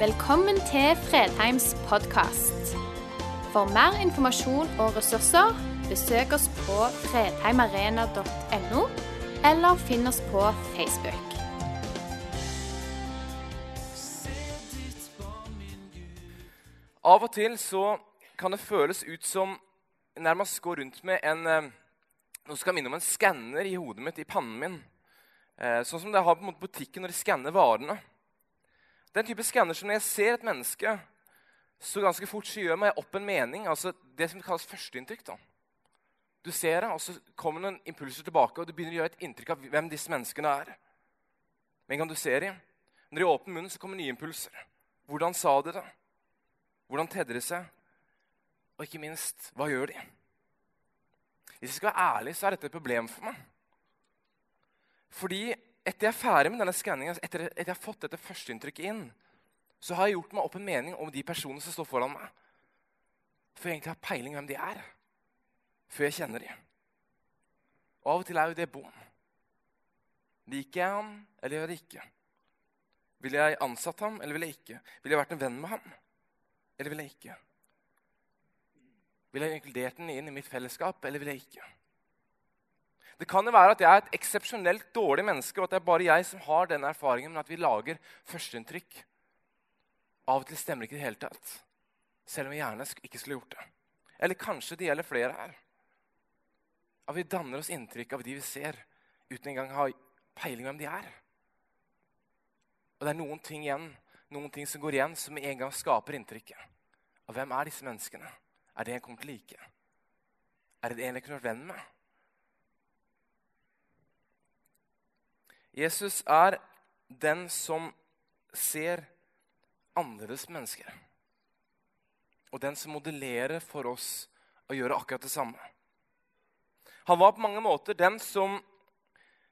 Velkommen til Fredheims podkast. For mer informasjon og ressurser, besøk oss på fredheimarena.no, eller finn oss på Facebook. Av og til så kan det føles ut som nærmest går rundt med en som skal minne om en skanner i hodet mitt, i pannen min. Eh, sånn som det har på butikken når de skanner varene. Den type skanner som når jeg ser et menneske, så ganske fort så gjør meg opp en mening. altså Det som kalles førsteinntrykk. da. Du ser det, og så kommer noen impulser tilbake, og du begynner å gjøre et inntrykk av hvem disse menneskene er. Med en gang du ser dem, når de åpner munnen, så kommer nye impulser. Hvordan sa de det? Hvordan tedde de seg? Og ikke minst, hva gjør de? Hvis jeg skal være ærlig, så er dette et problem for meg. Fordi etter jeg er ferdig med denne skanninga, etter etter, jeg har fått dette førsteinntrykket inn, så har jeg gjort meg opp en mening om de personene som står foran meg. For jeg egentlig har peiling hvem de er, før jeg kjenner dem. Og av og til er jo det bom. Liker jeg ham, eller gjør jeg det ikke? Ville jeg ansatt ham, eller ville jeg ikke? Ville jeg vært en venn med ham, eller ville jeg ikke? Ville jeg inkludert ham inn i mitt fellesskap, eller ville jeg ikke? Det kan jo være at jeg er et eksepsjonelt dårlig menneske, og at det er bare jeg som har denne erfaringen, men at vi lager førsteinntrykk. Av og til stemmer ikke det hele tatt, selv om vi gjerne ikke skulle gjort det. Eller kanskje det gjelder flere her. At vi danner oss inntrykk av de vi ser, uten engang å ha peiling hvem de er. Og det er noen ting igjen, noen ting som går igjen, som med en gang skaper inntrykket. Og hvem er disse menneskene? Er det en jeg kommer til å like? Er det en jeg kunne vært venn med? Jesus er den som ser annerledes mennesker. Og den som modellerer for oss å gjøre akkurat det samme. Han var på mange måter den som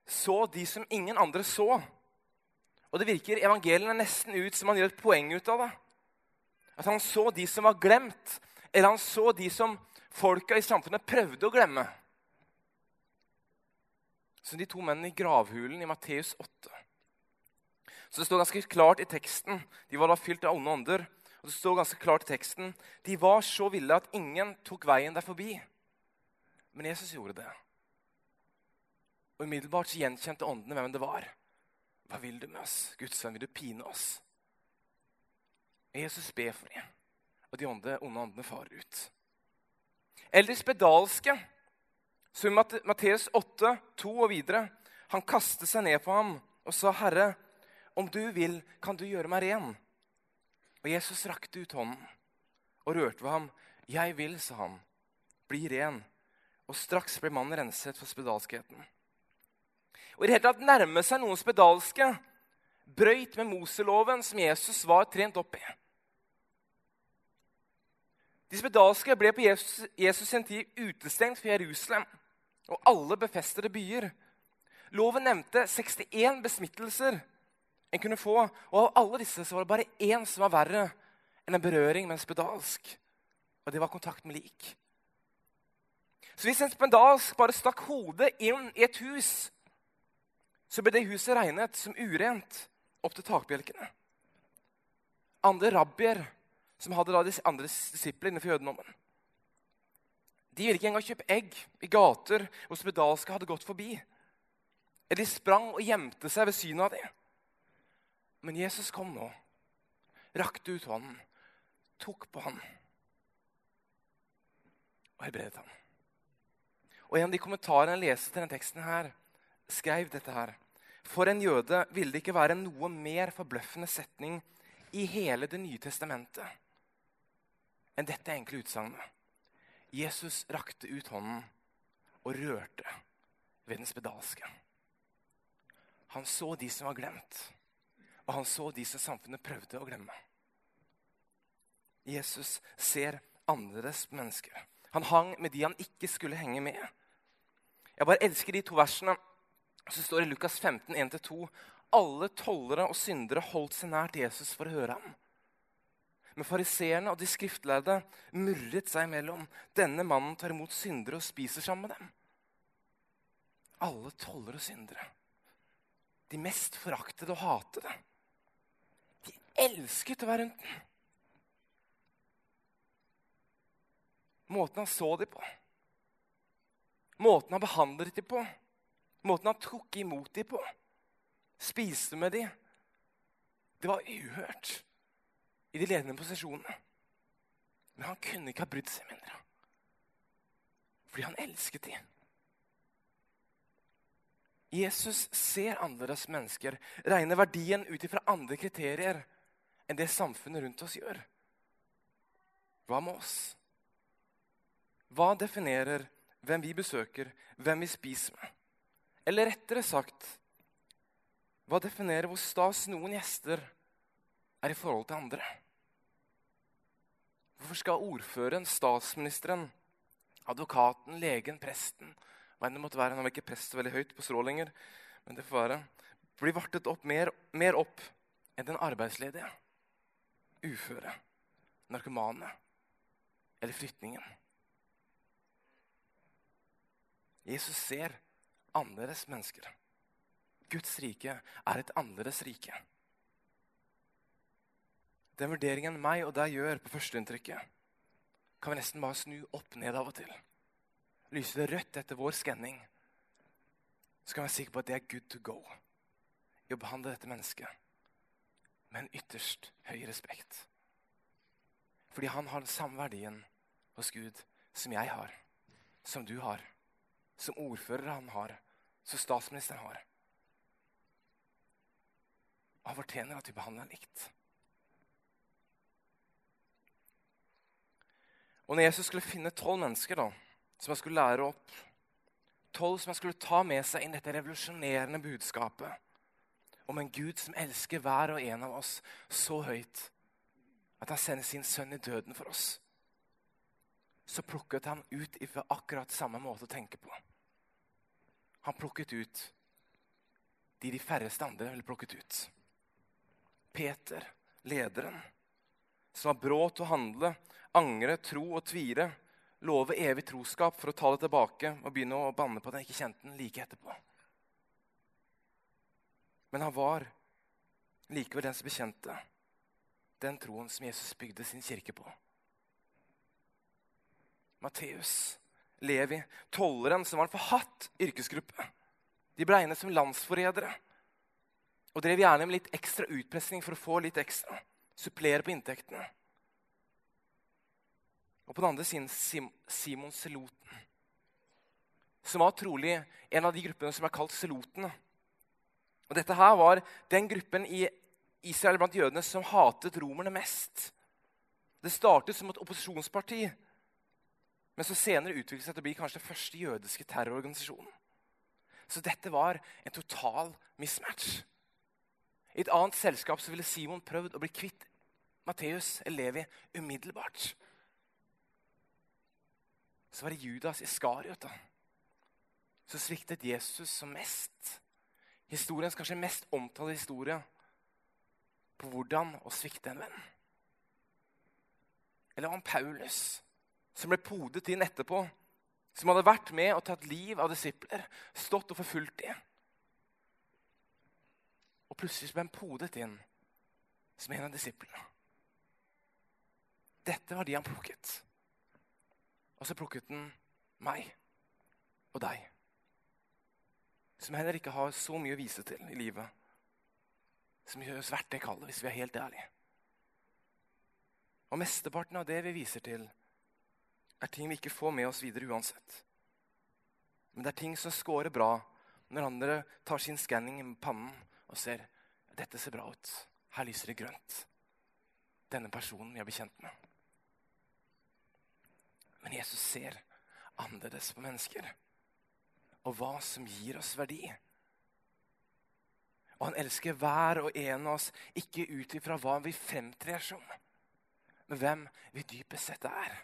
så de som ingen andre så. Og det virker evangeliene nesten ut som han gjør et poeng ut av det. At han så de som var glemt, eller han så de som folka i samfunnet prøvde å glemme. Som de to mennene i gravhulen i Matteus 8. Så Det står ganske klart i teksten De var da fylt av onde ånder. Og det står ganske klart i teksten De var så ville at ingen tok veien der forbi. Men Jesus gjorde det. Og Umiddelbart så gjenkjente åndene hvem det var. Hva vil du med oss? Guds venn, vil du pine oss? Jesus ber for dem, og de onde, onde åndene farer ut. Eller spedalske, som i Matteus 8, 2 og videre. Han kastet seg ned på ham og sa, 'Herre, om du vil, kan du gjøre meg ren.' Og Jesus rakte ut hånden og rørte ved ham. 'Jeg vil', sa han. 'Bli ren.' Og straks ble mannen renset for spedalskheten. Og i det hele tatt nærme seg noen spedalske brøyt med Moseloven, som Jesus var trent opp i. De spedalske ble på Jesus, Jesus sin tid utestengt fra Jerusalem og alle befestede byer. Loven nevnte 61 besmittelser en kunne få, og av alle disse var det bare én som var verre enn en berøring med en spedalsk, og det var kontakt med lik. Så hvis en spedalsk bare stakk hodet inn i et hus, så ble det huset regnet som urent opp til takbjelkene. Andre rabbier som hadde da de andre disipler innenfor jødedommen. De ville ikke engang kjøpe egg i gater hvor spedalske hadde gått forbi. De sprang og gjemte seg ved synet av dem. Men Jesus kom nå, rakte ut hånden, tok på ham og helbredet ham. Og En av de kommentarene jeg leste til denne teksten, her, skrev dette her. For en jøde ville det ikke være noe mer forbløffende setning i hele Det nye testamentet enn dette enkle utsagnet. Jesus rakte ut hånden og rørte ved den spedalske. Han så de som var glemt, og han så de som samfunnet prøvde å glemme. Jesus ser annerledes mennesker. Han hang med de han ikke skulle henge med. Jeg bare elsker de to versene som står i Lukas 15, 1-2. Alle tollere og syndere holdt seg nær til Jesus for å høre ham. Men fariseerne og de skriftlærde murret seg imellom. Denne mannen tar imot syndere og spiser sammen med dem. Alle toller og syndere. De mest foraktede og hatede. De elsket å være rundt den. Måten han så dem på, måten han behandlet dem på, måten han tok imot dem på, spiste med dem Det var uhørt i de ledende posisjonene. Men han kunne ikke ha brydd seg mindre. Fordi han elsket dem. Jesus ser annerledes mennesker, regner verdien ut ifra andre kriterier enn det samfunnet rundt oss gjør. Hva med oss? Hva definerer hvem vi besøker, hvem vi spiser med? Eller rettere sagt hva definerer hvor stas noen gjester er i forhold til andre? Hvorfor skal ordføreren, statsministeren, advokaten, legen, presten hva enn det måtte være, Han var ikke prest veldig høyt på strå lenger, men det får være. Bli vartet opp mer, mer opp enn den arbeidsledige, uføre, narkomane eller flyktningen. Jesus ser annerledes mennesker. Guds rike er et annerledes rike. Den vurderingen meg og deg gjør på førsteinntrykket, kan vi nesten bare snu opp ned av og til. Lyser det rødt etter vår skanning, så kan vi være sikre på at det er good to go i å behandle dette mennesket med en ytterst høy respekt. Fordi han har den samme verdien hos Gud som jeg har, som du har, som ordfører han har, som statsministeren har. Og han fortjener at vi behandler ham likt. Og når Jesus skulle finne tolv mennesker da, som han skulle lære opp, tolv som han skulle ta med seg inn dette revolusjonerende budskapet om en Gud som elsker hver og en av oss så høyt at han sender sin sønn i døden for oss, så plukket han ut ifra akkurat samme måte å tenke på. Han plukket ut de de færreste andre ville plukket ut. Peter, lederen, som var brå til å handle, angre, tro og tvire, love evig troskap for å ta det tilbake og begynne å banne på han ikke kjente den like etterpå. Men han var likevel den som bekjente den troen som Jesus bygde sin kirke på. Matteus, Levi, tolleren som var en forhatt yrkesgruppe. De ble regnet som landsforrædere og drev gjerne med litt ekstra utpressing for å få litt ekstra. Supplere på inntektene. Og på den andre siden Simon Seloten, som var trolig en av de gruppene som er kalt selotene. Og Dette her var den gruppen i Israel blant jødene som hatet romerne mest. Det startet som et opposisjonsparti, men så senere utviklet seg til å bli kanskje den første jødiske terrororganisasjonen. Så dette var en total mismatch. I et annet selskap så ville Simon prøvd å bli kvitt Matteus eller Levi umiddelbart så var det Judas Iskariot som sviktet Jesus som mest. Historiens kanskje mest omtalte historie på hvordan å svikte en venn. Eller om Paulus, som ble podet inn etterpå, som hadde vært med og tatt liv av disipler, stått og forfulgt dem. Og plutselig ble han podet inn som en av disiplene. Dette var de han plukket. Og så plukket den meg og deg. Som heller ikke har så mye å vise til i livet. Som gjør oss verdt det kallet, hvis vi er helt ærlige. Og mesteparten av det vi viser til, er ting vi ikke får med oss videre uansett. Men det er ting som scorer bra når andre tar sin skanning med pannen og ser dette ser bra ut. Her lyser det grønt. Denne personen vi har bekjent med. Men Jesus ser annerledes på mennesker og hva som gir oss verdi. Og han elsker hver og en av oss, ikke ut ifra hva vi fremtrer som, men hvem vi dypest sett er.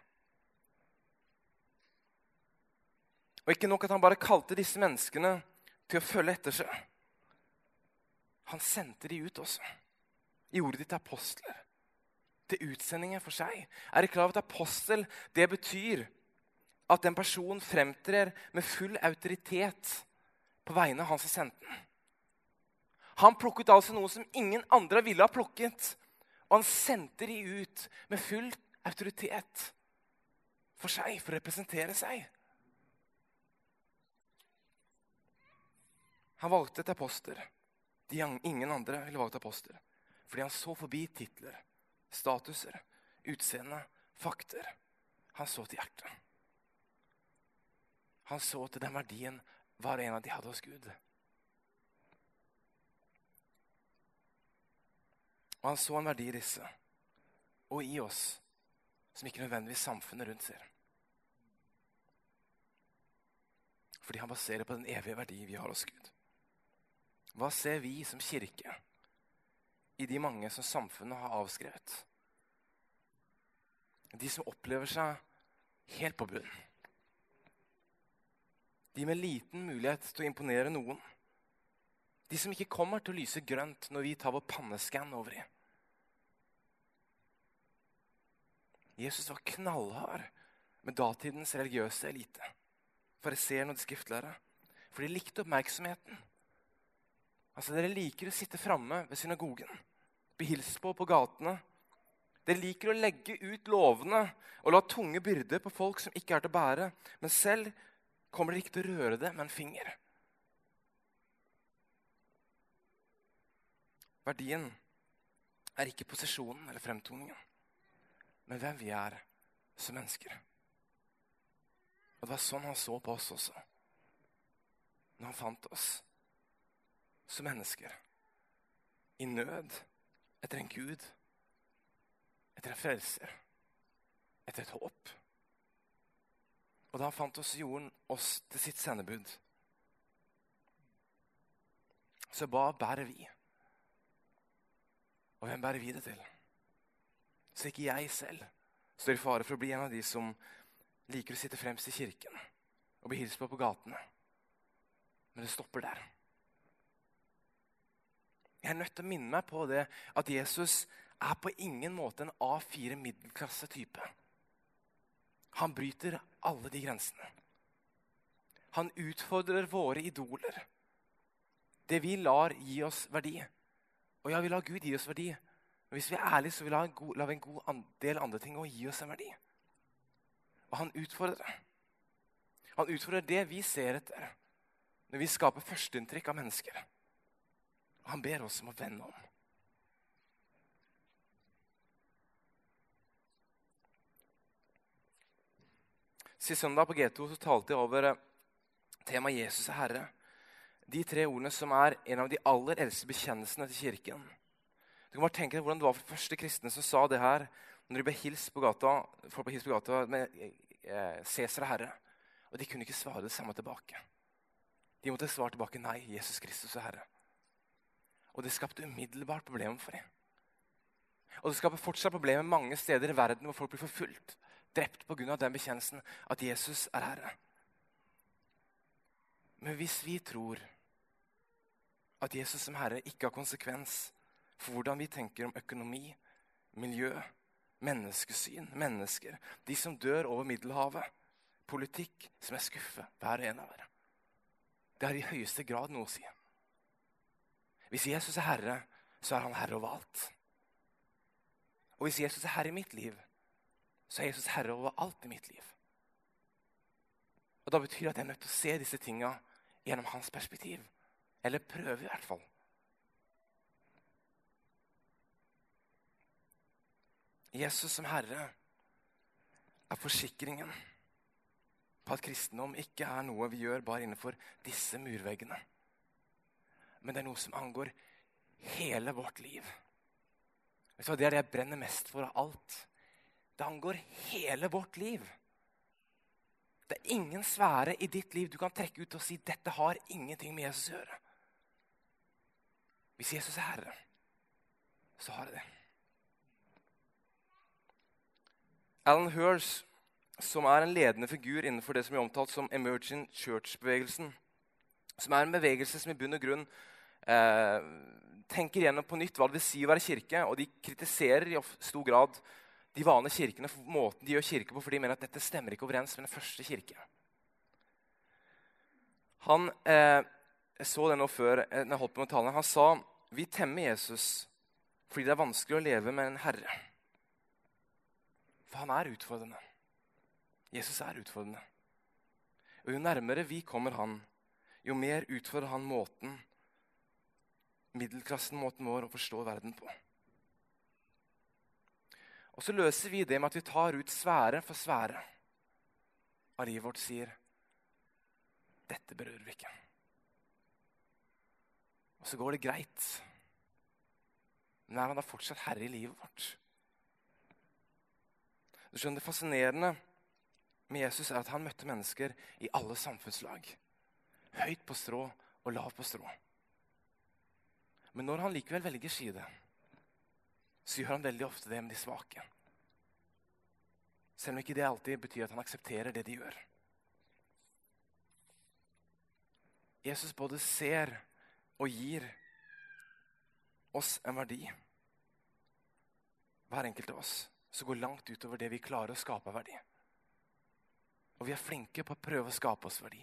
Og ikke nok at han bare kalte disse menneskene til å følge etter seg. Han sendte de ut også. Gjorde de til apostler til utsendingen for seg. Er det klart at apostel det betyr at en person fremtrer med full autoritet på vegne av han som sendte den? Han plukket altså noe som ingen andre ville ha plukket. Og han sendte de ut med full autoritet for seg, for å representere seg. Han valgte et aposter. De ingen andre ville valgt apostel. Fordi han så forbi titler, statuser, utseende, fakter. Han så til hjertet. Han så til den verdien hver en av de hadde hos Gud. Og han så en verdi i disse og i oss som ikke nødvendigvis samfunnet rundt ser. Fordi han baserer på den evige verdi vi har hos Gud. Hva ser vi som kirke i de mange som samfunnet har avskrevet? De som opplever seg helt på bunnen. De med liten mulighet til å imponere noen. De som ikke kommer til å lyse grønt når vi tar vår panneskann over dem. Jesus var knallhard med datidens religiøse elite. fariseeren og de skriftlærde. For de likte oppmerksomheten. Altså, Dere liker å sitte framme ved synagogen, bli hilst på på gatene. Dere liker å legge ut lovene og la tunge byrder på folk som ikke er til å bære. Men selv kommer dere ikke til å røre det med en finger. Verdien er ikke posisjonen eller fremtoningen, men hvem vi er som mennesker. Og Det var sånn han så på oss også, når han fant oss som mennesker i nød etter en gud, etter en frelser, etter et håp. Og da fant oss, jorden, oss til sitt sendebud. Så hva bærer vi? Og hvem bærer vi det til? Så ikke jeg selv står i fare for å bli en av de som liker å sitte fremst i kirken og bli hilst på på gatene. Men det stopper der. Jeg er nødt til å minne meg på det at Jesus er på ingen måte en A4 middelklasse-type. Han bryter alle de grensene. Han utfordrer våre idoler. Det vi lar gi oss verdi. Og ja, vi lar Gud gi oss verdi. Men hvis vi er ærlige, så lar vi en god del andre ting å gi oss en verdi. Og han utfordrer. Han utfordrer det vi ser etter når vi skaper førsteinntrykk av mennesker. Og han ber oss om å vende om. Sist søndag på G2 så talte jeg over eh, temaet 'Jesus er Herre'. De tre ordene som er en av de aller eldste bekjennelsene til kirken. Du kan bare tenke deg hvordan det var for første kristne som sa det her når de ble hilst på gata, folk ble hilst på gata med eh, 'Cæsar er Herre'. Og de kunne ikke svare det samme tilbake. De måtte svare tilbake 'Nei, Jesus Kristus er Herre'. Og det skapte umiddelbart problemer for dem. Og det skaper fortsatt problemer mange steder i verden hvor folk blir forfulgt drept pga. den bekjennelsen at Jesus er Herre. Men hvis vi tror at Jesus som Herre ikke har konsekvens for hvordan vi tenker om økonomi, miljø, menneskesyn, mennesker, de som dør over Middelhavet, politikk som er skuffet, hver og en av dere Det har i høyeste grad noe å si. Hvis Jesus er Herre, så er han herre over alt. Og hvis Jesus er herre i mitt liv, så er Jesus herre over alt i mitt liv. Og Da betyr det at jeg er nødt til å se disse tinga gjennom hans perspektiv. Eller prøve, i hvert fall. Jesus som herre er forsikringen på at kristendom ikke er noe vi gjør bare innenfor disse murveggene. Men det er noe som angår hele vårt liv. Vet du hva, Det er det jeg brenner mest for av alt. Det angår hele vårt liv. Det er ingen sfære i ditt liv du kan trekke ut og si dette har ingenting med Jesus å gjøre. Hvis Jesus er Herre, så har det det. Alan Hurs, som er en ledende figur innenfor det som er omtalt som Emerging Church-bevegelsen, som er en bevegelse som i bunn og grunn eh, tenker igjennom på nytt hva det vil si å være kirke, og de kritiserer i stor grad de vanlige kirkene for måten de gjør kirke på, for de mener at dette stemmer ikke overens med den første kirke. Han eh, så det nå før eh, når jeg holdt på med talen. Han sa vi temmer Jesus fordi det er vanskelig å leve med en herre. For han er utfordrende. Jesus er utfordrende. Og Jo nærmere vi kommer han, jo mer utfordrer han måten middelklassen måten vår å forstå verden på. Og så løser vi det med at vi tar ut sfære for sfære av livet vårt sier dette berører vi ikke. Og så går det greit. Men er han da fortsatt herre i livet vårt? Du skjønner, Det fascinerende med Jesus er at han møtte mennesker i alle samfunnslag. Høyt på strå og lav på strå. Men når han likevel velger side, så gjør han veldig ofte det med de svake. Selv om ikke det alltid betyr at han aksepterer det de gjør. Jesus både ser og gir oss en verdi. Hver enkelt av oss som går langt utover det vi klarer å skape verdi. Og vi er flinke på å prøve å skape oss verdi.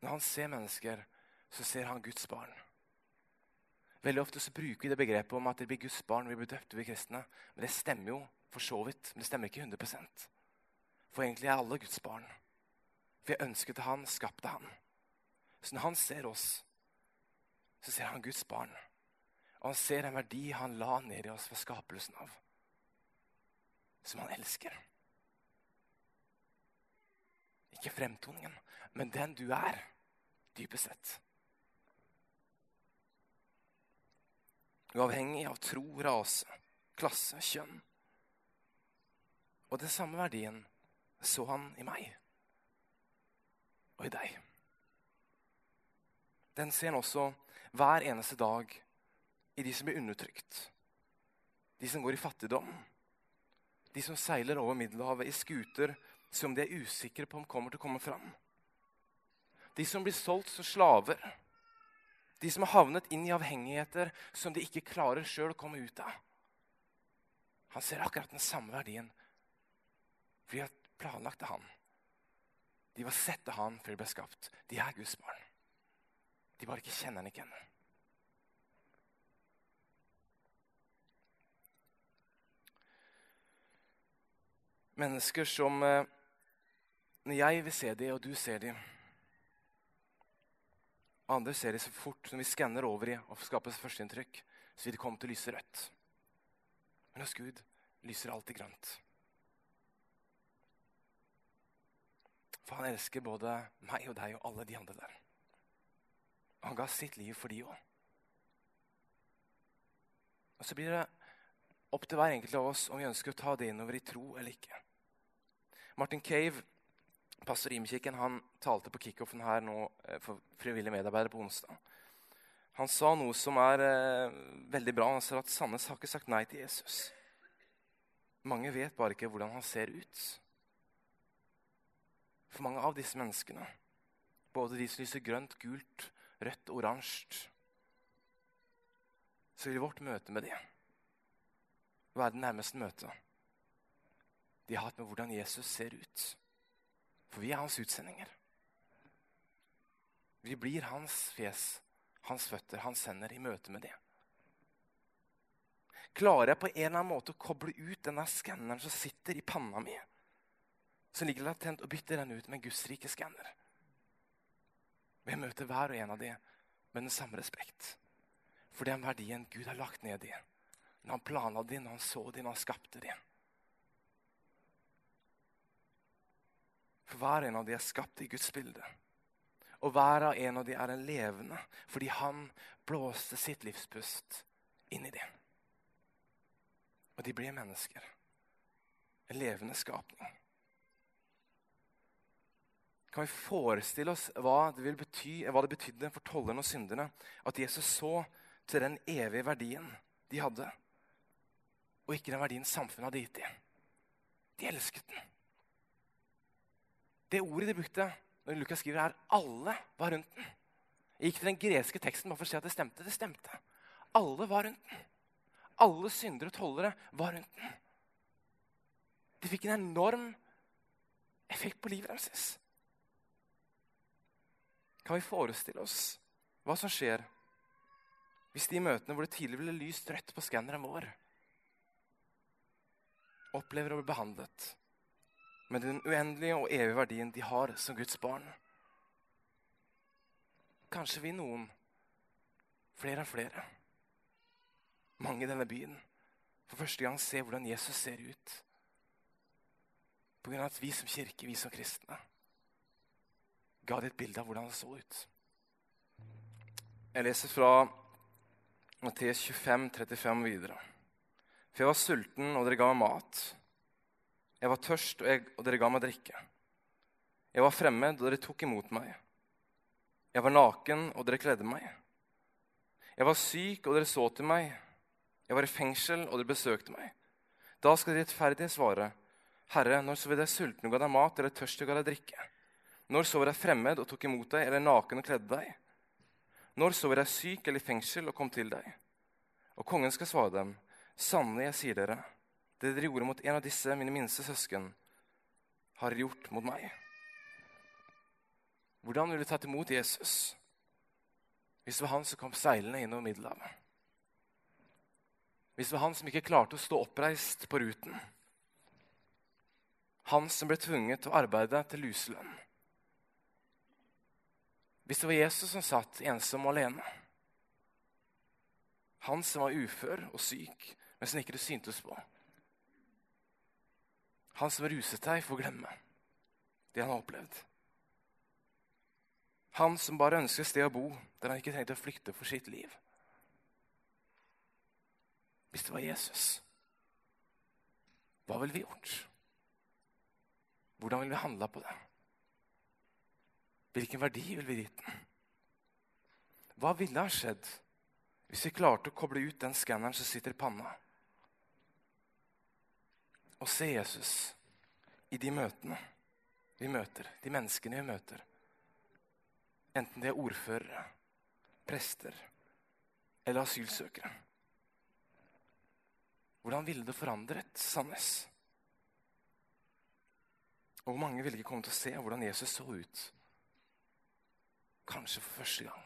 Når han ser mennesker, så ser han Guds barn. Veldig ofte så bruker vi det begrepet om at det blir Guds barn vi blir døpt, vi kristne. Men det stemmer jo for så vidt, men det stemmer ikke 100% For egentlig er alle Guds barn. For jeg ønsket Han, skapte Han. Så når Han ser oss, så ser han Guds barn. Og han ser en verdi han la ned i oss fra skapelsen av. Som han elsker. Ikke fremtoningen, men den du er, dypest sett. Uavhengig av tro, rase, klasse, kjønn. Og den samme verdien så han i meg og i deg. Den ser han også hver eneste dag i de som blir undertrykt. De som går i fattigdom. De som seiler over Middelhavet i skuter som de er usikre på om kommer til å komme fram. De som blir solgt som slaver. De som har havnet inn i avhengigheter som de ikke klarer sjøl å komme ut av. Han ser akkurat den samme verdien. For de har planlagt det han. De var sett av han før de ble skapt. De er Guds barn. De bare ikke kjenner han ikke ennå. Mennesker som eh, Når jeg vil se dem, og du ser dem Andre ser det så fort som vi skanner over i og skaper førsteinntrykk, så vil de komme til å lyse rødt. Men hos Gud lyser alltid grønt. For han elsker både meg og deg og alle de andre der. Og han ga sitt liv for de òg. Og så blir det opp til hver enkelt av oss om vi ønsker å ta det innover i tro eller ikke. Martin Cave, pastor Imkirken han talte på kickoffen her nå eh, for frivillige medarbeidere på onsdag. Han sa noe som er eh, veldig bra. Han sa at Sandnes har ikke sagt nei til Jesus. Mange vet bare ikke hvordan han ser ut. For mange av disse menneskene, både de som lyser grønt, gult rødt oransje, så vil vårt møte med dem være det nærmeste møtet de har hatt med hvordan Jesus ser ut. For vi er hans utsendinger. Vi blir hans fjes, hans føtter, hans hender i møte med det. Klarer jeg på en eller annen måte å koble ut denne skanneren som sitter i panna mi, som ligger latent, og bytte den ut med en gudsrike skanner? Vi møter hver og en av dem med den samme respekt. For den verdien Gud har lagt ned i. Når han planla dem, når han så dem, når han skapte dem. For hver en av dem er skapt i Guds bilde. Og hver av en av dem er en levende fordi han blåste sitt livspust inn i dem. Og de blir mennesker. En levende skapning kan vi forestille oss hva det, bety, hva det betydde for tollerne og synderne at Jesus så til den evige verdien de hadde, og ikke den verdien samfunnet hadde gitt dem. De elsket den. Det ordet de brukte når Lukas skriver, er 'alle var rundt den'. Jeg gikk til den greske teksten bare for å se at det stemte. Det stemte. Alle var rundt den. Alle syndere og tollere var rundt den. De fikk en enorm effekt på livet deres. Kan vi forestille oss hva som skjer hvis de møtene hvor det tidligere ble lyst rødt på skanneren vår, opplever å bli behandlet med den uendelige og evige verdien de har som Guds barn? Kanskje vi noen, flere enn flere, mange i denne byen, for første gang ser hvordan Jesus ser ut. På grunn av at vi som kirke, vi som kristne, ga de et bilde av hvordan det så ut. Jeg leser fra Matteus 25, 35 videre. For jeg var sulten, og dere ga meg mat. Jeg var tørst, og, jeg, og dere ga meg drikke. Jeg var fremmed, og dere tok imot meg. Jeg var naken, og dere kledde meg. Jeg var syk, og dere så til meg. Jeg var i fengsel, og dere besøkte meg. Da skal de rettferdige svare, Herre, når så vi deg sulten og ga deg mat, eller tørst og ga deg drikke? Når så vi deg fremmed og tok imot deg, eller naken og kledde deg? Når så vi deg syk eller i fengsel og kom til deg? Og kongen skal svare dem, sannelig, jeg sier dere, det dere gjorde mot en av disse, mine minste søsken, har dere gjort mot meg. Hvordan ville du tatt imot Jesus hvis det var han som kom seilende innover Middelhavet? Hvis det var han som ikke klarte å stå oppreist på ruten? Han som ble tvunget til å arbeide til luselønn? Hvis det var Jesus som satt ensom og alene? Han som var ufør og syk, men som ikke det syntes på? Han som ruset deg for å glemme det han har opplevd? Han som bare ønsker et sted å bo der han ikke trengte å flykte for sitt liv? Hvis det var Jesus, hva ville vi gjort? Hvordan ville vi handla på det? Hvilken verdi vil vi gitt den? Hva ville ha skjedd hvis vi klarte å koble ut den skanneren som sitter i panna, og se Jesus i de møtene vi møter, de menneskene vi møter? Enten det er ordførere, prester eller asylsøkere. Hvordan ville det forandret Sandnes? Og mange ville ikke komme til å se hvordan Jesus så ut? Kanskje for første gang.